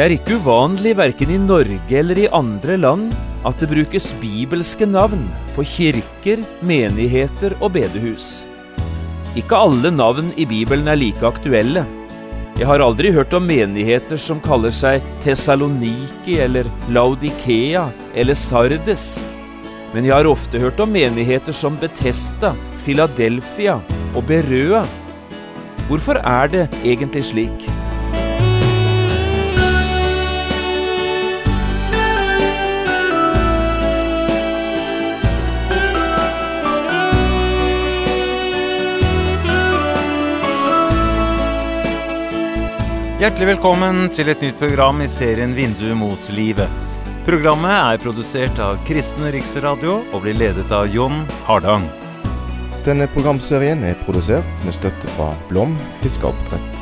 Det er ikke uvanlig verken i Norge eller i andre land at det brukes bibelske navn på kirker, menigheter og bedehus. Ikke alle navn i Bibelen er like aktuelle. Jeg har aldri hørt om menigheter som kaller seg Tessaloniki eller Laudikea eller Sardes. Men jeg har ofte hørt om menigheter som Betesta, Philadelphia og Berøa. Hvorfor er det egentlig slik? Hjertelig velkommen til et nytt program i serien Vindu mot livet. Programmet er produsert av Kristen Riksradio og blir ledet av Jon Hardang. Denne programserien er produsert med støtte fra Blom fiskeoppdrett.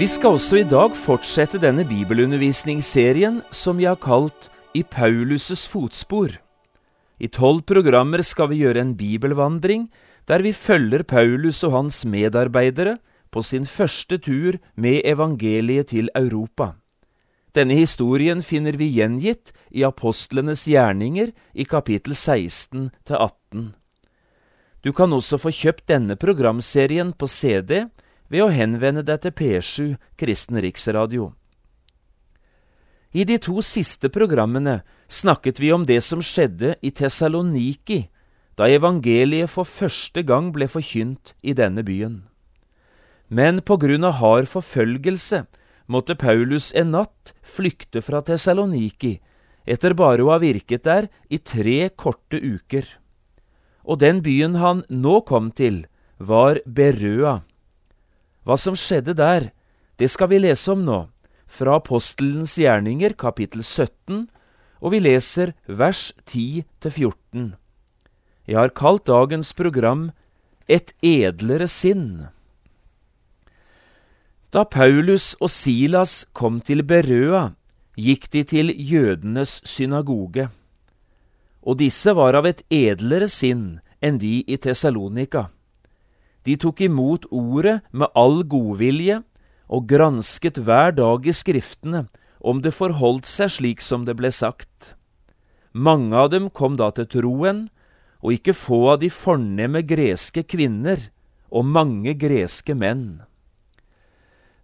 Vi skal også i dag fortsette denne bibelundervisningsserien som vi har kalt I Paulus' fotspor. I tolv programmer skal vi gjøre en bibelvandring der vi følger Paulus og hans medarbeidere på sin første tur med evangeliet til Europa. Denne historien finner vi gjengitt i apostlenes gjerninger i kapittel 16 til 18. Du kan også få kjøpt denne programserien på CD ved å henvende deg til P7 Kristen Riksradio. I de to siste programmene snakket vi om det som skjedde i Tessaloniki, da evangeliet for første gang ble forkynt i denne byen. Men på grunn av hard forfølgelse måtte Paulus en natt flykte fra Tessaloniki, etter bare å ha virket der i tre korte uker. Og den byen han nå kom til, var Berøa. Hva som skjedde der, det skal vi lese om nå, fra Apostelens gjerninger kapittel 17, og vi leser vers 10 til 14. Jeg har kalt dagens program Et edlere sinn. Da Paulus og Silas kom til Berøa, gikk de til jødenes synagoge. Og disse var av et edlere sinn enn de i Tessalonika. De tok imot ordet med all godvilje og gransket hver dag i Skriftene om det forholdt seg slik som det ble sagt. Mange av dem kom da til troen, og ikke få av de fornemme greske kvinner og mange greske menn.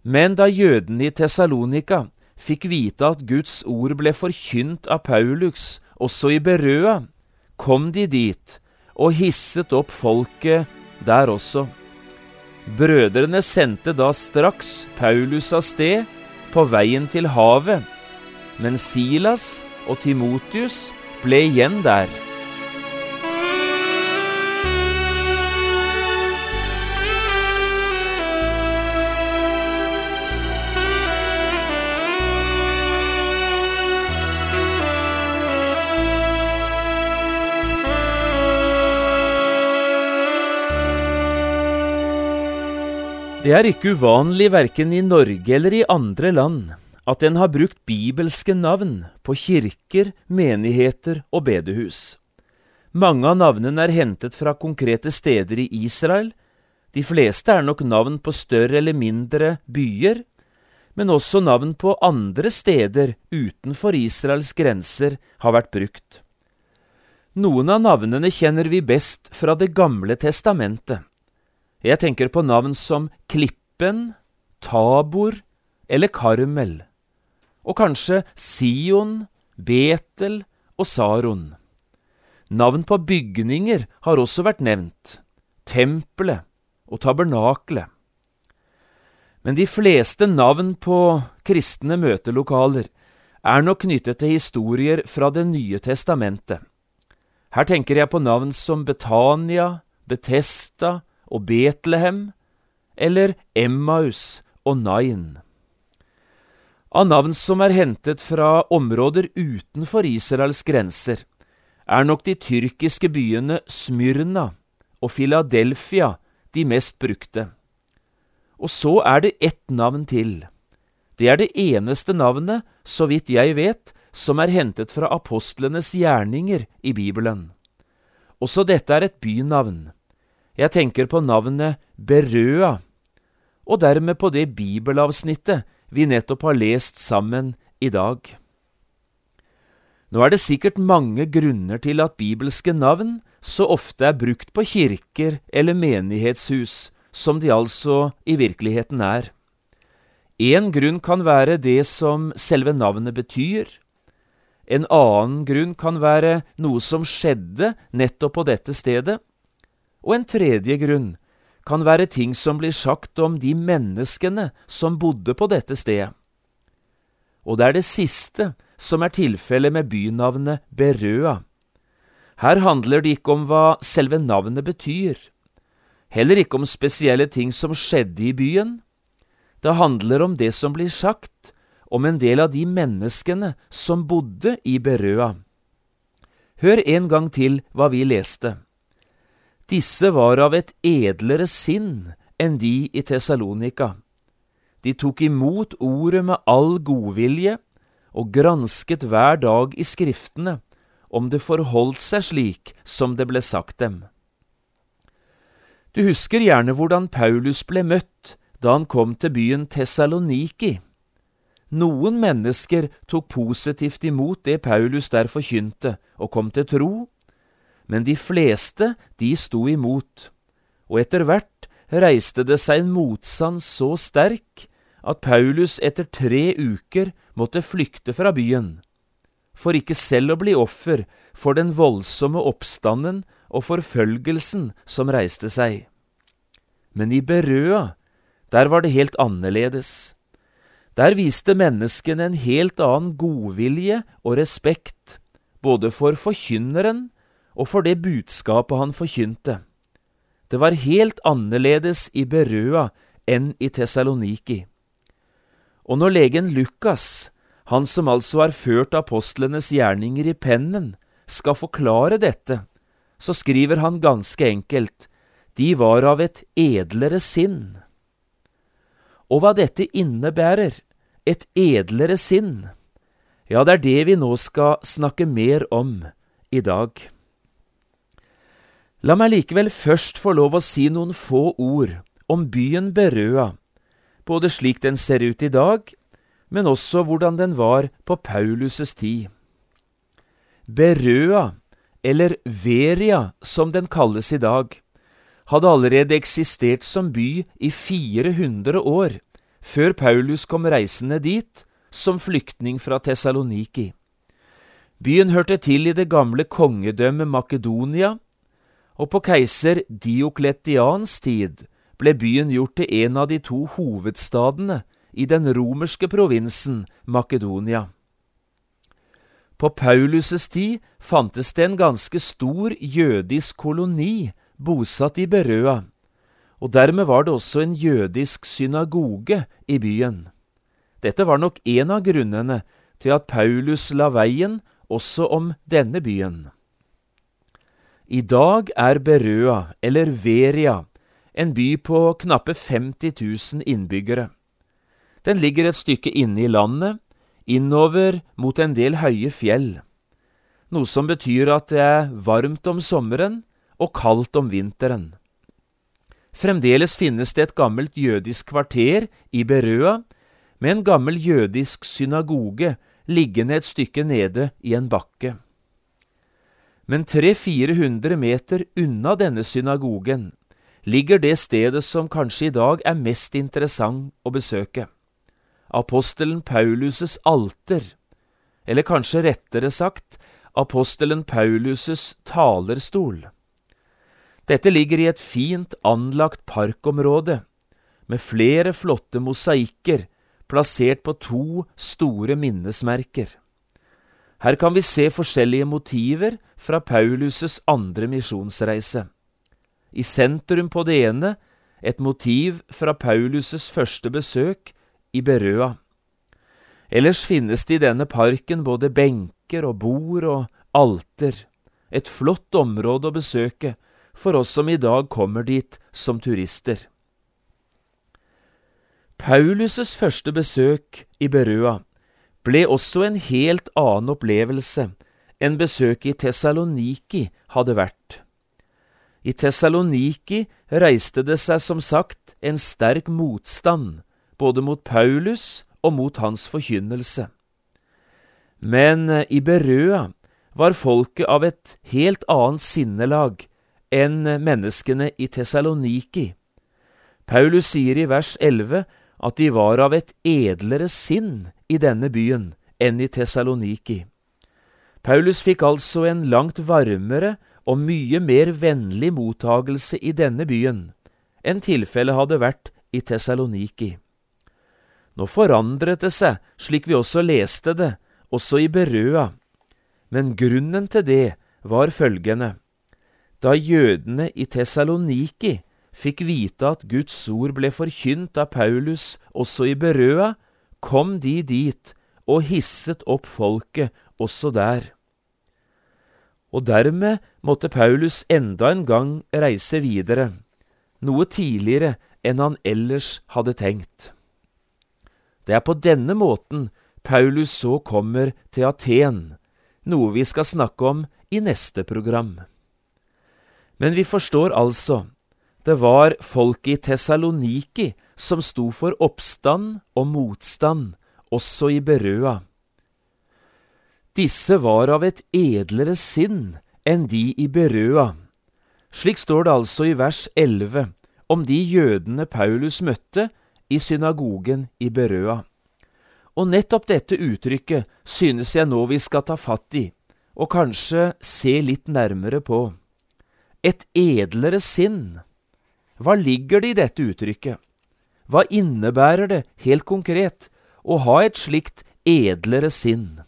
Men da jødene i Tessalonika fikk vite at Guds ord ble forkynt av Paulus også i Berøa, kom de dit og hisset opp folket der også. Brødrene sendte da straks Paulus av sted på veien til havet, men Silas og Timotius ble igjen der. Det er ikke uvanlig verken i Norge eller i andre land at en har brukt bibelske navn på kirker, menigheter og bedehus. Mange av navnene er hentet fra konkrete steder i Israel, de fleste er nok navn på større eller mindre byer, men også navn på andre steder utenfor Israels grenser har vært brukt. Noen av navnene kjenner vi best fra Det gamle testamentet. Jeg tenker på navn som Klippen, Tabor eller Karmel, og kanskje Sion, Betel og Saron. Navn på bygninger har også vært nevnt, tempelet og tabernaklet. Men de fleste navn på kristne møtelokaler er nok knyttet til historier fra Det nye testamentet. Her tenker jeg på navn som Betania, Betesta, og Betlehem, eller Emmaus og Nain. Av navn som er hentet fra områder utenfor Israels grenser, er nok de tyrkiske byene Smyrna og Filadelfia de mest brukte. Og så er det ett navn til. Det er det eneste navnet, så vidt jeg vet, som er hentet fra apostlenes gjerninger i Bibelen. Også dette er et bynavn. Jeg tenker på navnet Berøa, og dermed på det bibelavsnittet vi nettopp har lest sammen i dag. Nå er det sikkert mange grunner til at bibelske navn så ofte er brukt på kirker eller menighetshus, som de altså i virkeligheten er. En grunn kan være det som selve navnet betyr. En annen grunn kan være noe som skjedde nettopp på dette stedet. Og en tredje grunn kan være ting som blir sagt om de menneskene som bodde på dette stedet. Og det er det siste som er tilfellet med bynavnet Berøa. Her handler det ikke om hva selve navnet betyr, heller ikke om spesielle ting som skjedde i byen. Det handler om det som blir sagt, om en del av de menneskene som bodde i Berøa. Hør en gang til hva vi leste. Disse var av et edlere sinn enn de i Tessalonika. De tok imot ordet med all godvilje og gransket hver dag i Skriftene om det forholdt seg slik som det ble sagt dem. Du husker gjerne hvordan Paulus ble møtt da han kom til byen Tessaloniki. Noen mennesker tok positivt imot det Paulus der forkynte, og kom til tro, men de fleste, de sto imot, og etter hvert reiste det seg en motstand så sterk at Paulus etter tre uker måtte flykte fra byen, for ikke selv å bli offer for den voldsomme oppstanden og forfølgelsen som reiste seg. Men i Berøa, der var det helt annerledes. Der viste menneskene en helt annen godvilje og respekt, både for forkynneren og for det budskapet han forkynte. Det var helt annerledes i Berøa enn i Tessaloniki. Og når legen Lukas, han som altså har ført apostlenes gjerninger i pennen, skal forklare dette, så skriver han ganske enkelt, de var av et edlere sinn. Og hva dette innebærer, et edlere sinn, ja, det er det vi nå skal snakke mer om i dag. La meg likevel først få lov å si noen få ord om byen Berøa, både slik den ser ut i dag, men også hvordan den var på Paulus' tid. Berøa, eller Veria som den kalles i dag, hadde allerede eksistert som by i 400 år, før Paulus kom reisende dit som flyktning fra Tessaloniki. Byen hørte til i det gamle kongedømmet Makedonia, og på keiser Diokletians tid ble byen gjort til en av de to hovedstadene i den romerske provinsen Makedonia. På Paulus' tid fantes det en ganske stor jødisk koloni bosatt i Berøa, og dermed var det også en jødisk synagoge i byen. Dette var nok en av grunnene til at Paulus la veien også om denne byen. I dag er Berøa, eller Veria, en by på knappe 50 000 innbyggere. Den ligger et stykke inne i landet, innover mot en del høye fjell, noe som betyr at det er varmt om sommeren og kaldt om vinteren. Fremdeles finnes det et gammelt jødisk kvarter i Berøa, med en gammel jødisk synagoge liggende et stykke nede i en bakke. Men 300–400 meter unna denne synagogen ligger det stedet som kanskje i dag er mest interessant å besøke apostelen Paulus' alter, eller kanskje rettere sagt apostelen Paulus' talerstol. Dette ligger i et fint anlagt parkområde, med flere flotte mosaikker plassert på to store minnesmerker. Her kan vi se forskjellige motiver fra Paulus' andre misjonsreise. I sentrum på det ene et motiv fra Paulus' første besøk i Berøa. Ellers finnes det i denne parken både benker og bord og alter, et flott område å besøke for oss som i dag kommer dit som turister. Paulus' første besøk i Berøa ble også en helt annen opplevelse enn besøket i Tessaloniki hadde vært. I Tessaloniki reiste det seg som sagt en sterk motstand både mot Paulus og mot hans forkynnelse. Men eh, i Berøa var folket av et helt annet sinnelag enn menneskene i Tessaloniki. Paulus sier i vers 11 at de var av et edlere sinn i denne byen enn i Tessaloniki. Paulus fikk altså en langt varmere og mye mer vennlig mottagelse i denne byen enn tilfellet hadde vært i Tessaloniki. Nå forandret det seg, slik vi også leste det, også i Berøa, men grunnen til det var følgende. Da jødene i Tessaloniki fikk vite at Guds ord ble forkynt av Paulus også i Berøa, kom de dit og hisset opp folket også der. Og dermed måtte Paulus enda en gang reise videre, noe tidligere enn han ellers hadde tenkt. Det er på denne måten Paulus så kommer til Aten, noe vi skal snakke om i neste program. Men vi forstår altså, det var folket i Tessaloniki som sto for oppstand og motstand, også i Berøa. Disse var av et edlere sinn enn de i Berøa. Slik står det altså i vers 11 om de jødene Paulus møtte i synagogen i Berøa. Og nettopp dette uttrykket synes jeg nå vi skal ta fatt i, og kanskje se litt nærmere på. Et edlere sinn. Hva ligger det i dette uttrykket? Hva innebærer det helt konkret å ha et slikt edlere sinn?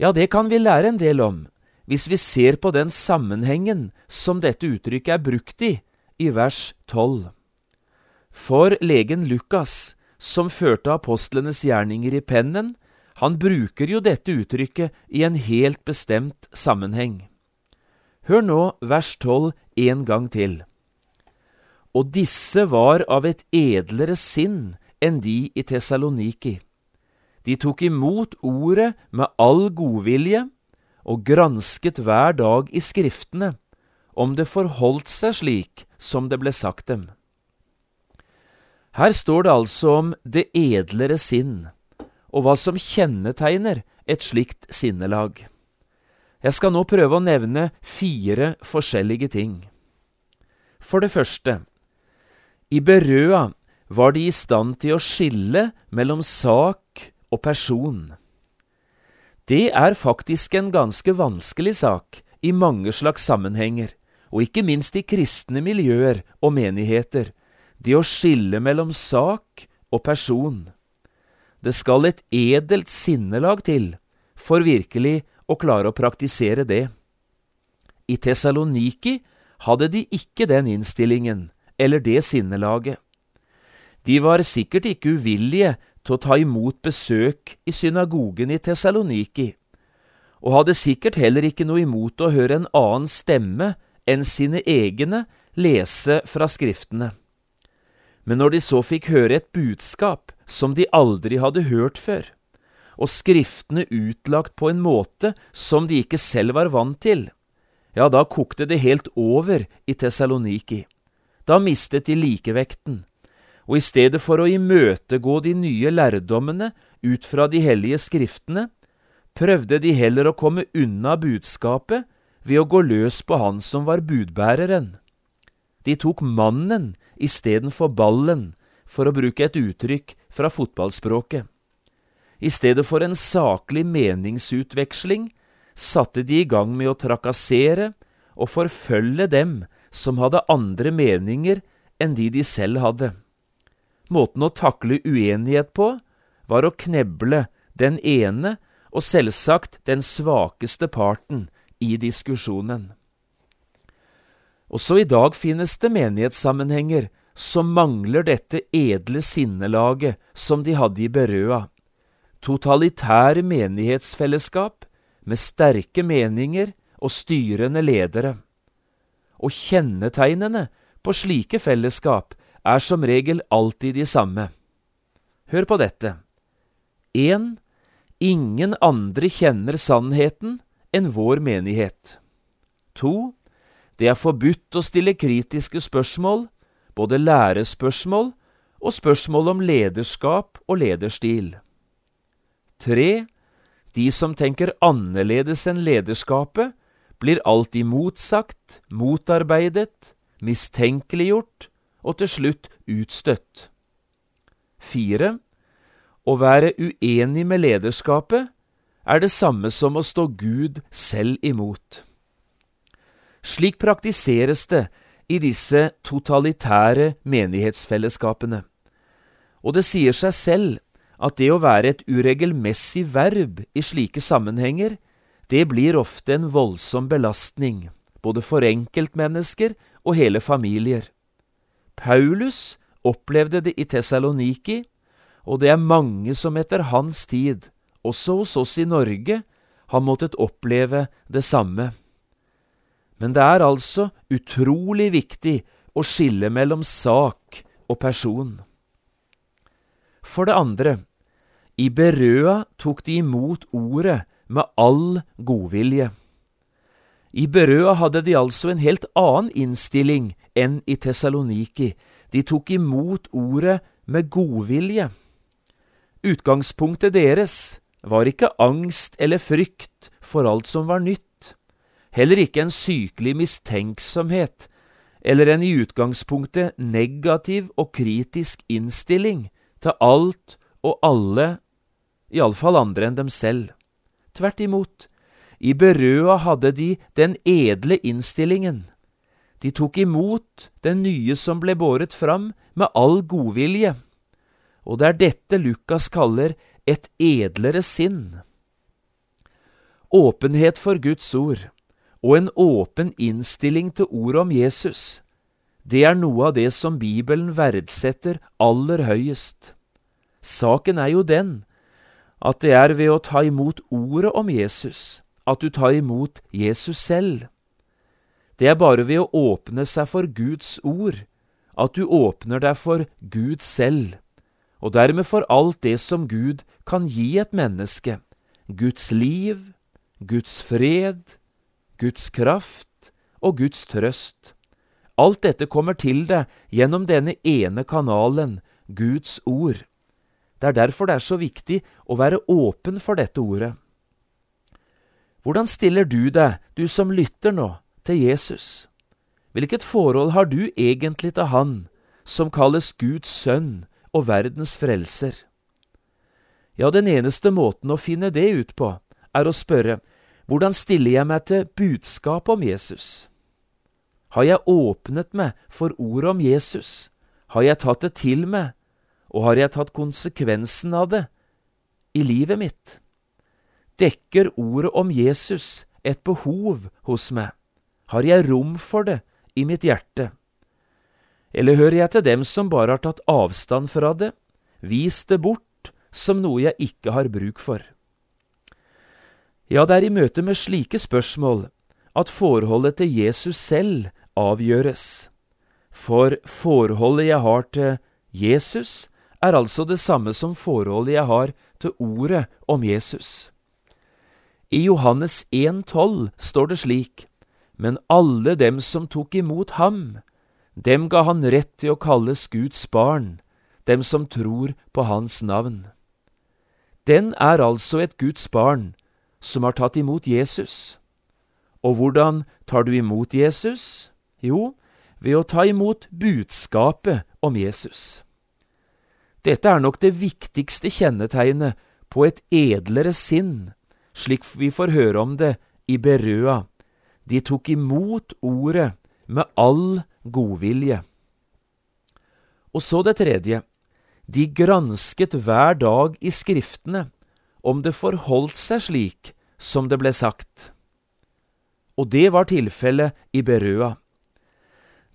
Ja, det kan vi lære en del om hvis vi ser på den sammenhengen som dette uttrykket er brukt i, i vers 12. For legen Lukas, som førte apostlenes gjerninger i pennen, han bruker jo dette uttrykket i en helt bestemt sammenheng. Hør nå vers 12 en gang til. Og disse var av et edlere sinn enn de i Tessaloniki. De tok imot ordet med all godvilje og gransket hver dag i Skriftene om det forholdt seg slik som det ble sagt dem. Her står det altså om det edlere sinn, og hva som kjennetegner et slikt sinnelag. Jeg skal nå prøve å nevne fire forskjellige ting. For det første, i Berøa var de i stand til å skille mellom sak og person. Det er faktisk en ganske vanskelig sak i mange slags sammenhenger, og ikke minst i kristne miljøer og menigheter, det å skille mellom sak og person. Det skal et edelt sinnelag til for virkelig å klare å praktisere det. I Tessaloniki hadde de ikke den innstillingen eller det sinnelaget. De var sikkert ikke uvillige til å ta imot besøk i synagogen i Tessaloniki, og hadde sikkert heller ikke noe imot å høre en annen stemme enn sine egne lese fra Skriftene. Men når de så fikk høre et budskap som de aldri hadde hørt før, og Skriftene utlagt på en måte som de ikke selv var vant til, ja, da kokte det helt over i Tessaloniki. Da mistet de likevekten, og i stedet for å imøtegå de nye lærdommene ut fra de hellige skriftene, prøvde de heller å komme unna budskapet ved å gå løs på han som var budbæreren. De tok mannen istedenfor ballen, for å bruke et uttrykk fra fotballspråket. I stedet for en saklig meningsutveksling satte de i gang med å trakassere og forfølge dem som hadde andre meninger enn de de selv hadde. Måten å takle uenighet på var å kneble den ene og selvsagt den svakeste parten i diskusjonen. Også i dag finnes det menighetssammenhenger som mangler dette edle sinnelaget som de hadde i Berøa. Totalitære menighetsfellesskap med sterke meninger og styrende ledere. Og kjennetegnene på slike fellesskap er som regel alltid de samme. Hør på dette. 1. Ingen andre kjenner sannheten enn vår menighet. 2. Det er forbudt å stille kritiske spørsmål, både lærespørsmål og spørsmål om lederskap og lederstil. 3. De som tenker annerledes enn lederskapet, blir alltid motsagt, motarbeidet, mistenkeliggjort og til slutt utstøtt. 4. Å være uenig med lederskapet er det samme som å stå Gud selv imot. Slik praktiseres det i disse totalitære menighetsfellesskapene, og det sier seg selv at det å være et uregelmessig verb i slike sammenhenger, det blir ofte en voldsom belastning, både for enkeltmennesker og hele familier. Paulus opplevde det i Tessaloniki, og det er mange som etter hans tid, også hos oss i Norge, har måttet oppleve det samme. Men det er altså utrolig viktig å skille mellom sak og person. For det andre, i Berøa tok de imot ordet med all godvilje. I Berøa hadde de altså en helt annen innstilling enn i Tessaloniki. De tok imot ordet med godvilje. Utgangspunktet deres var ikke angst eller frykt for alt som var nytt, heller ikke en sykelig mistenksomhet eller en i utgangspunktet negativ og kritisk innstilling til alt og alle, iallfall andre enn dem selv. Tvert imot, i Berøa hadde de den edle innstillingen. De tok imot den nye som ble båret fram, med all godvilje. Og det er dette Lukas kaller et edlere sinn. Åpenhet for Guds ord og en åpen innstilling til ordet om Jesus, det er noe av det som Bibelen verdsetter aller høyest. Saken er jo den at det er ved å ta imot ordet om Jesus at du tar imot Jesus selv. Det er bare ved å åpne seg for Guds ord at du åpner deg for Gud selv, og dermed for alt det som Gud kan gi et menneske, Guds liv, Guds fred, Guds kraft og Guds trøst. Alt dette kommer til deg gjennom denne ene kanalen, Guds ord. Det er derfor det er så viktig å være åpen for dette ordet. Hvordan stiller du deg, du som lytter nå, til Jesus? Hvilket forhold har du egentlig til Han, som kalles Guds sønn og verdens frelser? Ja, den eneste måten å finne det ut på, er å spørre, hvordan stiller jeg meg til budskapet om Jesus? Har jeg åpnet meg for ordet om Jesus? Har jeg tatt det til meg, og har jeg tatt konsekvensen av det i livet mitt? Dekker ordet om Jesus et behov hos meg? Har jeg rom for det i mitt hjerte? Eller hører jeg til dem som bare har tatt avstand fra det, vist det bort som noe jeg ikke har bruk for? Ja, det er i møte med slike spørsmål at forholdet til Jesus selv avgjøres. For forholdet jeg har til Jesus, er altså det samme som forholdet jeg har til ordet om Jesus. I Johannes 1,12 står det slik, Men alle dem som tok imot ham, dem ga han rett til å kalles Guds barn, dem som tror på hans navn. Den er altså et Guds barn som har tatt imot Jesus. Og hvordan tar du imot Jesus? Jo, ved å ta imot budskapet om Jesus. Dette er nok det viktigste kjennetegnet på et edlere sinn slik vi får høre om det i Berøa. De tok imot ordet med all godvilje. Og så det tredje. De gransket hver dag i Skriftene om det forholdt seg slik som det ble sagt. Og det var tilfellet i Berøa.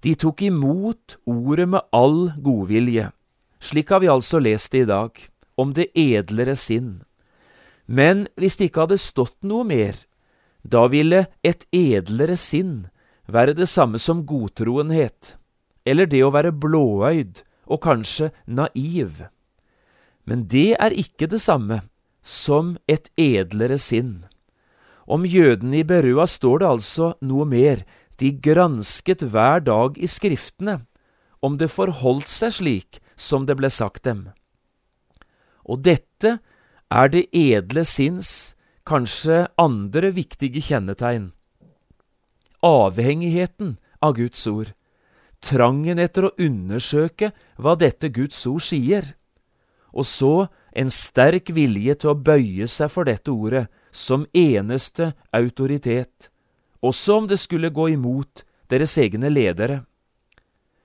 De tok imot ordet med all godvilje. Slik har vi altså lest det i dag, om det edlere sinn. Men hvis det ikke hadde stått noe mer, da ville et edlere sinn være det samme som godtroenhet, eller det å være blåøyd og kanskje naiv. Men det er ikke det samme som et edlere sinn. Om jødene i Berua står det altså noe mer, de gransket hver dag i Skriftene, om det forholdt seg slik som det ble sagt dem. Og dette er det edle sinns kanskje andre viktige kjennetegn. Avhengigheten av Guds ord, trangen etter å undersøke hva dette Guds ord sier, og så en sterk vilje til å bøye seg for dette ordet som eneste autoritet, også om det skulle gå imot deres egne ledere.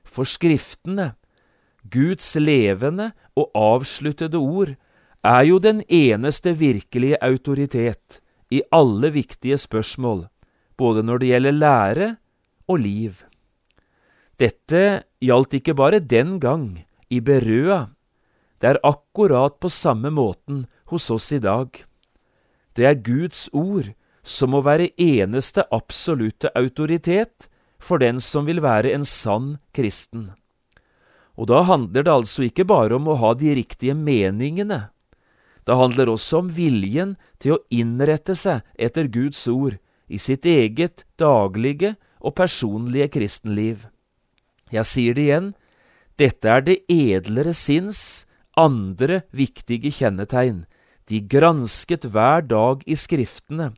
For Skriftene, Guds levende og avsluttede ord, er jo den eneste virkelige autoritet i alle viktige spørsmål, både når det gjelder lære og liv. Dette gjaldt ikke bare den gang, i Berøa, det er akkurat på samme måten hos oss i dag. Det er Guds ord som må være eneste absolutte autoritet for den som vil være en sann kristen. Og da handler det altså ikke bare om å ha de riktige meningene, det handler også om viljen til å innrette seg etter Guds ord i sitt eget daglige og personlige kristenliv. Jeg sier det igjen, dette er det edlere sinns andre viktige kjennetegn. De gransket hver dag i Skriftene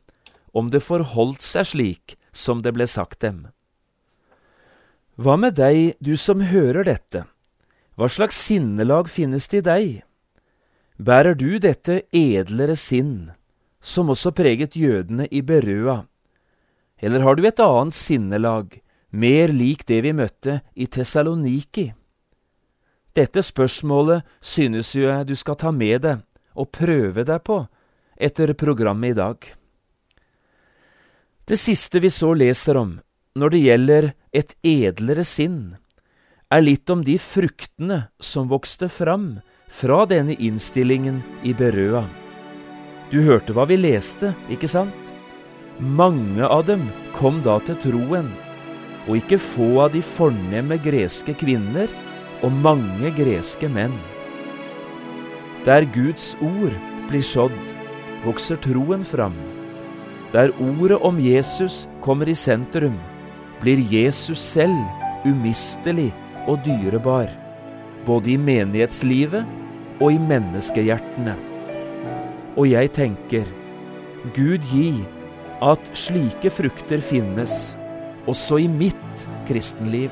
om det forholdt seg slik som det ble sagt dem. Hva med deg, du som hører dette? Hva slags sinnelag finnes det i deg? bærer du dette edlere sinn, som også preget jødene i Berøa, eller har du et annet sinnelag, mer lik det vi møtte i Tessaloniki? Dette spørsmålet synes jo jeg du skal ta med deg og prøve deg på etter programmet i dag. Det siste vi så leser om når det gjelder et edlere sinn, er litt om de fruktene som vokste fram fra denne innstillingen i Berøa. Du hørte hva vi leste, ikke sant? Mange av dem kom da til troen, og ikke få av de fornemme greske kvinner og mange greske menn. Der Guds ord blir sådd, vokser troen fram. Der ordet om Jesus kommer i sentrum, blir Jesus selv umistelig og dyrebar, både i menighetslivet og i menneskehjertene. Og jeg tenker, Gud gi at slike frukter finnes også i mitt kristenliv.